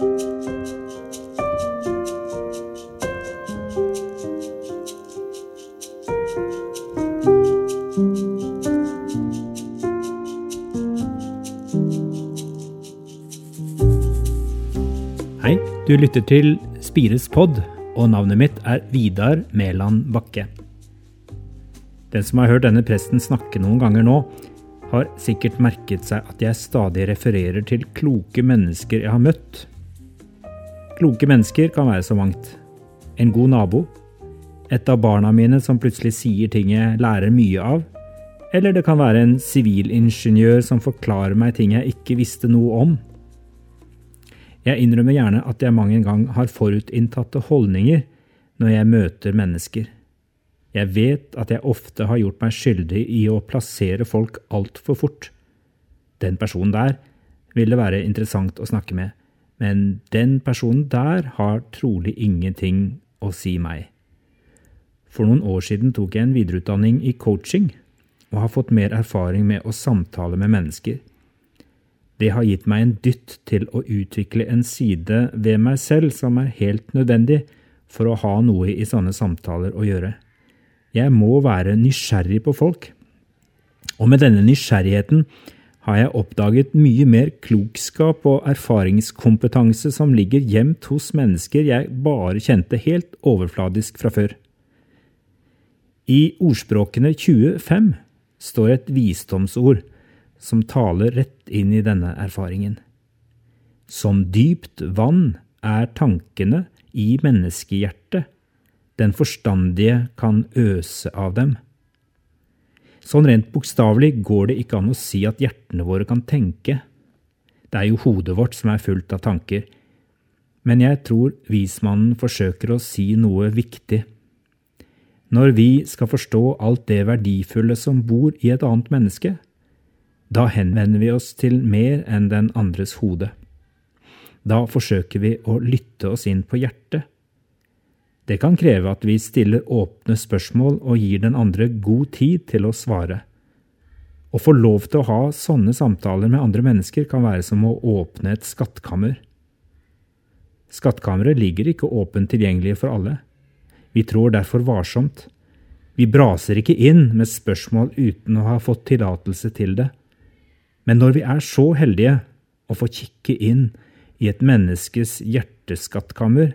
Hei, du lytter til Spires pod, og navnet mitt er Vidar Mæland Bakke. Den som har hørt denne presten snakke noen ganger nå, har sikkert merket seg at jeg stadig refererer til kloke mennesker jeg har møtt. Kloke mennesker kan være så mangt. En god nabo. Et av barna mine som plutselig sier ting jeg lærer mye av. Eller det kan være en sivilingeniør som forklarer meg ting jeg ikke visste noe om. Jeg innrømmer gjerne at jeg mang en gang har forutinntatte holdninger når jeg møter mennesker. Jeg vet at jeg ofte har gjort meg skyldig i å plassere folk altfor fort. Den personen der vil det være interessant å snakke med, men den personen der har trolig ingenting å si meg. For noen år siden tok jeg en videreutdanning i coaching, og har fått mer erfaring med å samtale med mennesker. Det har gitt meg en dytt til å utvikle en side ved meg selv som er helt nødvendig for å ha noe i sånne samtaler å gjøre. Jeg må være nysgjerrig på folk. Og med denne nysgjerrigheten har jeg oppdaget mye mer klokskap og erfaringskompetanse som ligger gjemt hos mennesker jeg bare kjente helt overfladisk fra før. I Ordspråkene 25 står et visdomsord som taler rett inn i denne erfaringen. Som dypt vann er tankene i menneskehjertet, den forstandige kan øse av dem. Sånn rent bokstavelig går det ikke an å si at hjertene våre kan tenke. Det er jo hodet vårt som er fullt av tanker. Men jeg tror vismannen forsøker å si noe viktig. Når vi skal forstå alt det verdifulle som bor i et annet menneske, da henvender vi oss til mer enn den andres hode. Da forsøker vi å lytte oss inn på hjertet. Det kan kreve at vi stiller åpne spørsmål og gir den andre god tid til å svare. Å få lov til å ha sånne samtaler med andre mennesker kan være som å åpne et skattkammer. Skattkammeret ligger ikke åpent tilgjengelig for alle. Vi trår derfor varsomt. Vi braser ikke inn med spørsmål uten å ha fått tillatelse til det. Men når vi er så heldige å få kikke inn i et menneskes hjerteskattkammer,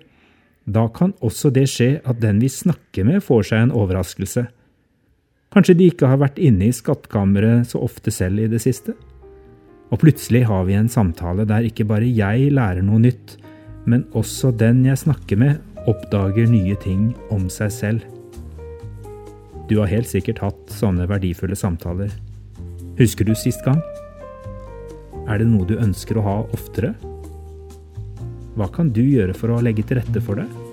da kan også det skje at den vi snakker med, får seg en overraskelse. Kanskje de ikke har vært inne i skattkammeret så ofte selv i det siste? Og plutselig har vi en samtale der ikke bare jeg lærer noe nytt, men også den jeg snakker med, oppdager nye ting om seg selv. Du har helt sikkert hatt sånne verdifulle samtaler. Husker du sist gang? Er det noe du ønsker å ha oftere? Hva kan du gjøre for å legge til rette for det?